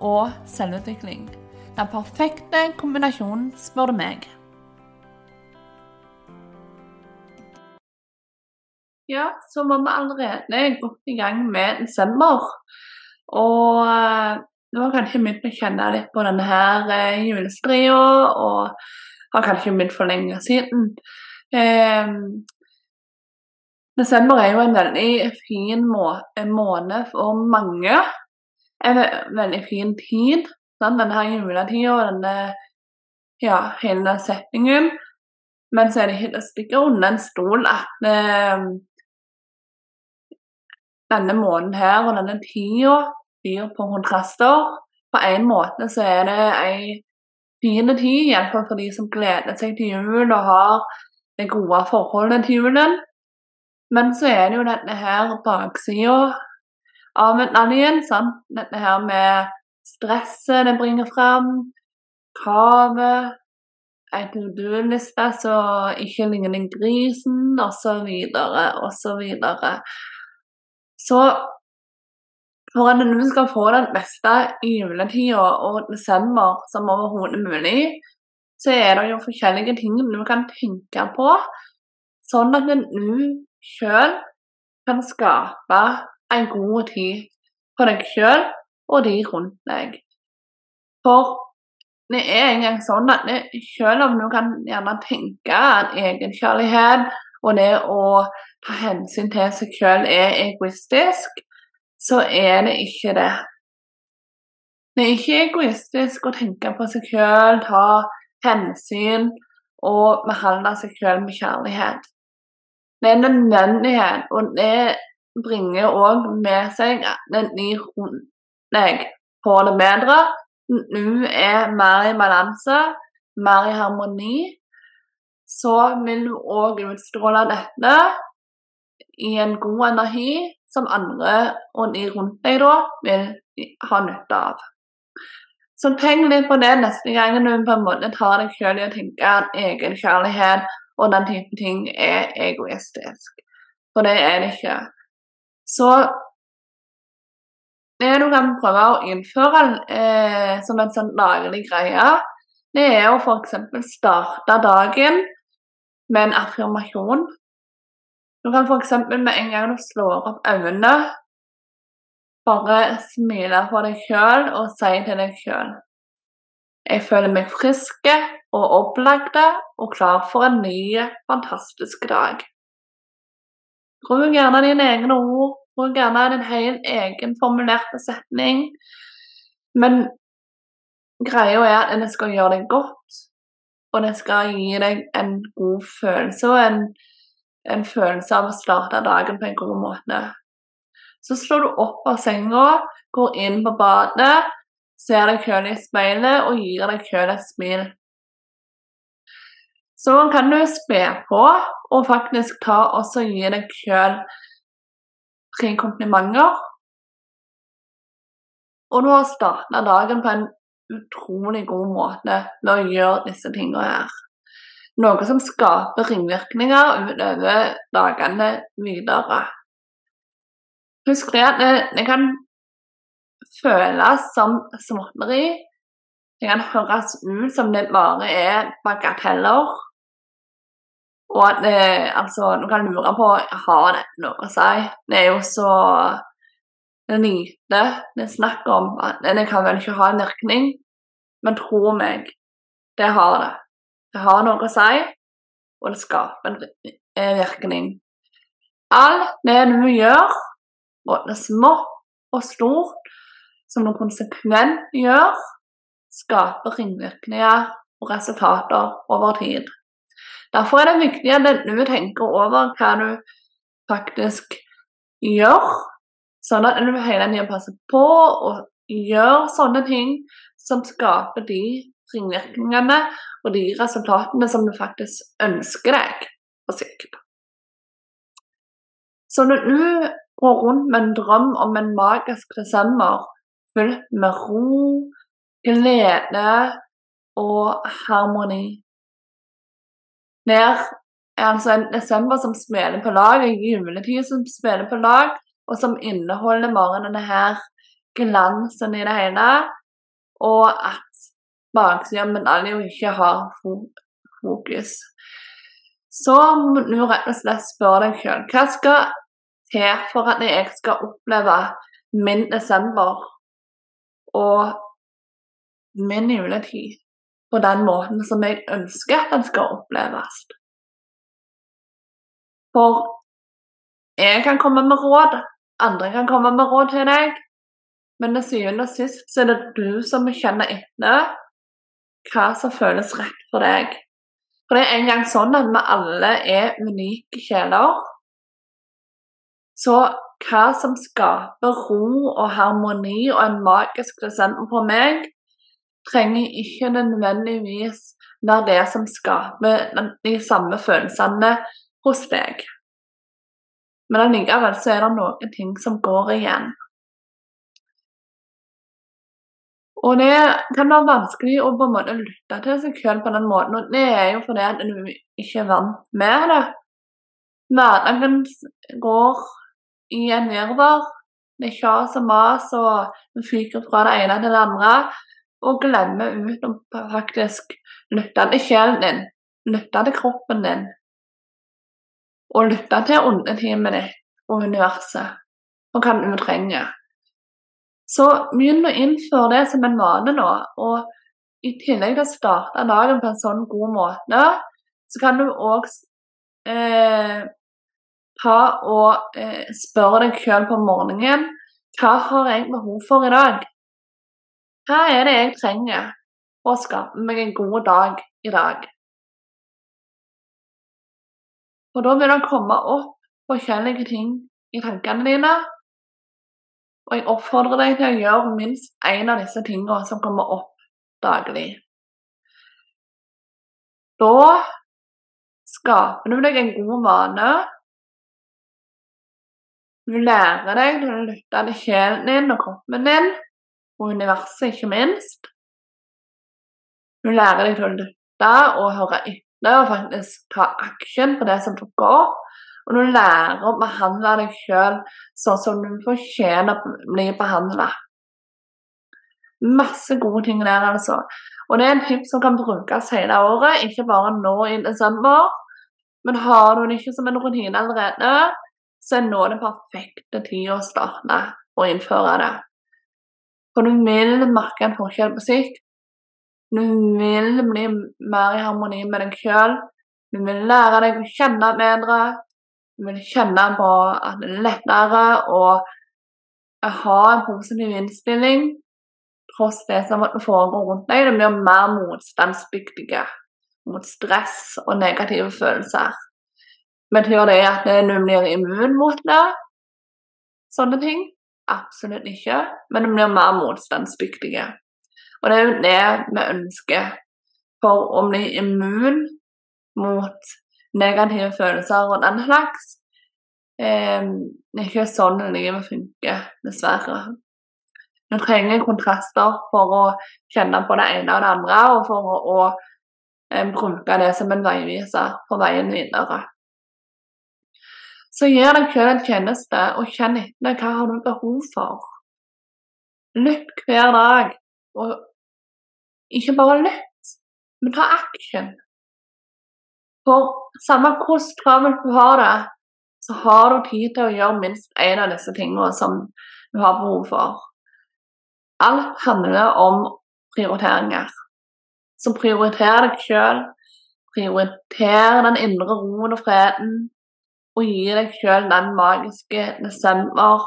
og selvutvikling. Den perfekte kombinasjonen, spør du meg. Ja, så var vi allerede godt i gang med desember. Og eh, nå har kanskje begynt å kjenne litt på denne her eh, julestria, og har kanskje begynt for lenge siden. Eh, desember er jo en veldig fin må måned for mange en veldig fin tid. Sant? Denne her juletida og denne ja, hele settingen. Men så er det ikke å under en stol at eh, denne måneden her og denne tida byr på kontraster. På en måte så er det ei fin tid, iallfall for de som gleder seg til jul og har det gode forholdet til julen. Men så er det jo denne her baksida av medaljen. Sant? Dette her med stresset det bringer fram, kravet, en to do-liste så ikke ligner den grisen, osv., osv. Så, så for at du skal få det beste juletida og desember som overhodet mulig, så er det jo forskjellige ting du kan tenke på, sånn at du sjøl kan skape en god tid for deg sjøl og de rundt deg. For det er engang sånn at det, selv om du kan gjerne tenke at egenkjærlighet og det å ta hensyn til seg sjøl er egoistisk, så er det ikke det. Det er ikke egoistisk å tenke på seg sjøl, ta hensyn og behandle seg sjøl med kjærlighet. Det er en nødvendighet, og det bringer òg med seg en rundt deg får det bedre. Nå er mer i balanse, mer i harmoni. Så vil du òg utstråle dette i en god energi som andre og de rundt deg da vil ha nytte av. Så tenk litt på det neste gang du på en måte tar deg selv i å tenke at egenkjærlighet og den type ting er egoistisk. For det er det ikke. Så det du kan prøve å innføre eh, som en sånn daglig greie, det er å f.eks. starte dagen med en affirmasjon. Du kan f.eks. med en gang du slår opp øynene, bare smile for deg sjøl og si til deg sjøl Jeg føler meg frisk og opplagt og klar for en ny, fantastisk dag. Bruk gjerne dine egne ord, bruk gjerne en helt egen formulerte setning. Men greia er at det skal gjøre deg godt, og det skal gi deg en god følelse og en, en følelse av å starte dagen på en god måte. Så slår du opp av senga, går inn på badet, ser deg selv i speilet og gir deg selv et smil. Så kan du spe på og faktisk ta og gi deg sjøl tre komplimenter. Og du har starta dagen på en utrolig god måte med å gjøre disse tingene her. Noe som skaper ringvirkninger utover dagene videre. Husk det at det kan føles som småtteri. Det kan høres ut som det bare er bagateller. Og at det, altså, du kan lure på har det noe å si. Det er jo så lite det er snakk om. at Det kan vel ikke ha en virkning, men tro meg, det har det. Det har noe å si, og det skaper en virkning. Alt det du gjør, både smått og stort, som du konsekvent gjør, skaper ringvirkninger og resultater over tid. Derfor er det viktig at du tenker over hva du faktisk gjør, sånn at du hele tiden passer på og gjør sånne ting som skaper de ringvirkningene og de resultatene som du faktisk ønsker deg på sikt. Så når du går rundt med en drøm om en magisk desember fylt med ro, glede og harmoni Er altså en desember som spiller på lag, en juletid som spiller på lag, og som inneholder morgenene her glansen i det hele, og at baksida av medaljen ikke har fokus. Så du rett og slett spørre deg sjøl hva skal til for at jeg skal oppleve min desember og min juletid på den måten som jeg ønsker at den skal oppleves. For jeg kan komme med råd, andre kan komme med råd til deg, men til syvende og sist så er det du som kjenner etter hva som føles rett for deg. For det er en gang sånn at vi alle er unike kjeler. Så hva som skaper ro og harmoni og en magisk desember for meg, trenger ikke nødvendigvis være det som skaper de samme følelsene hos deg. Men allikevel så er det noen ting som går igjen. Og det kan være vanskelig å på en måte lytte til seg selv på den måten, og det er jo fordi at du ikke er vant med det. Hverdagen går i en virvar. Det er kjas og mas, og du fyker fra det ene til det andre. Og glemmer ut om faktisk lytte til sjelen din, lytte til kroppen din. Og lytte til åndetimen ditt og universet, og hva du trenger. Så begynn å innføre det som en vane nå. Og i tillegg til å starte dagen på en sånn god måte, så kan du òg eh, ta og eh, spørre deg sjøl på morgenen hva har jeg behov for i dag? Hva er det jeg trenger for å skape meg en god dag i dag? Og da vil det komme opp forskjellige ting i tankene dine og jeg oppfordrer deg til å gjøre minst én av disse tingene som kommer opp daglig. Da skaper du deg en god vane. Du lærer deg når å lytte til sjelen din og kroppen din, og universet ikke minst. Du lærer deg til å lytte og høre etter og faktisk ta aksjon på det som opp. Og du lærer å behandle deg sjøl sånn som du fortjener å bli behandla. Masse gode ting der, altså. Og det er en tips som kan brukes hele året, ikke bare nå i desember. Men har du det ikke som en rutine allerede, så er nå det perfekte tid å starte å innføre det. For du vil merke en forskjell på sikt. Du vil bli mer i harmoni med deg sjøl. Du vil lære deg å kjenne bedre. Du vil kjenne på at det er lettere å ha en positiv innstilling tross det som foregår rundt deg. Det blir mer motstandsdyktige mot stress og negative følelser. Betyr det at du blir immun mot det? Sånne ting? Absolutt ikke, men de blir mer motstandsdyktige. Og det er jo det vi ønsker. For å bli immun mot negative følelser og den slags. Eh, det er ikke sånn livet funker, dessverre. Du trenger kontraster for å kjenne på det ene og det andre, og for å, å eh, bruke det som en veiviser på veien videre. Så gjør deg selv en tjeneste, og kjenn etter hva har du behov for. Lytt hver dag, og ikke bare lytt, men ta action. For samme hvordan travelt du har det, så har du tid til å gjøre minst én av disse tingene som du har behov for. Alt handler om prioriteringer. Så prioriter deg sjøl. Prioriter den indre roen og freden. Og gi deg sjøl den magiske desember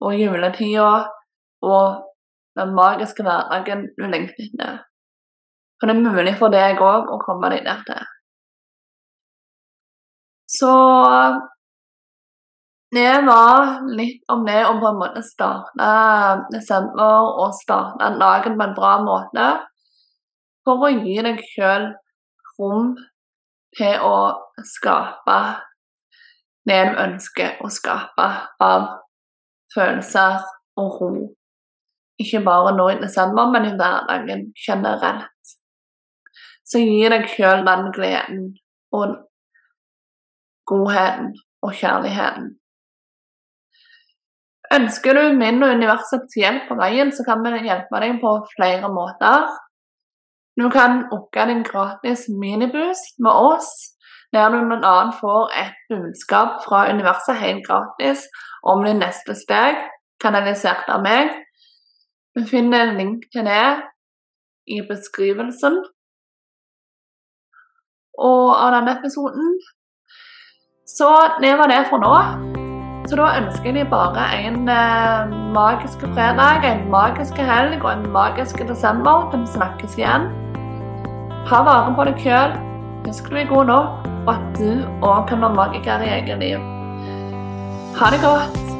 og juletida og den magiske hverdagen du lengter etter. For det er mulig for deg òg å komme deg der til. Så det var litt om det å på en måte starte desember og starte dagen på en bra måte. For å gi deg sjøl rom til å skape det du ønsker å skape av følelser og ro. Ikke bare nå i desember, men i hverdagen generelt. Så gi deg sjøl den gleden og godheten og kjærligheten. Ønsker du min og universets hjelp på veien, så kan vi hjelpe deg på flere måter. Du kan booke din gratis miniboost med oss, der du bl.a. får et budskap fra universet helt gratis om din neste steg, kanalisert av meg. Du finner en link til det i beskrivelsen og av denne episoden. Så det var det for nå. Så da ønsker jeg deg bare en eh, magisk fredag, en magisk helg og en magisk desember vi snakkes igjen. Ta vare på deg sjøl. Husk du er god nok, og at du òg kan være magiker i eget liv. Ha det godt.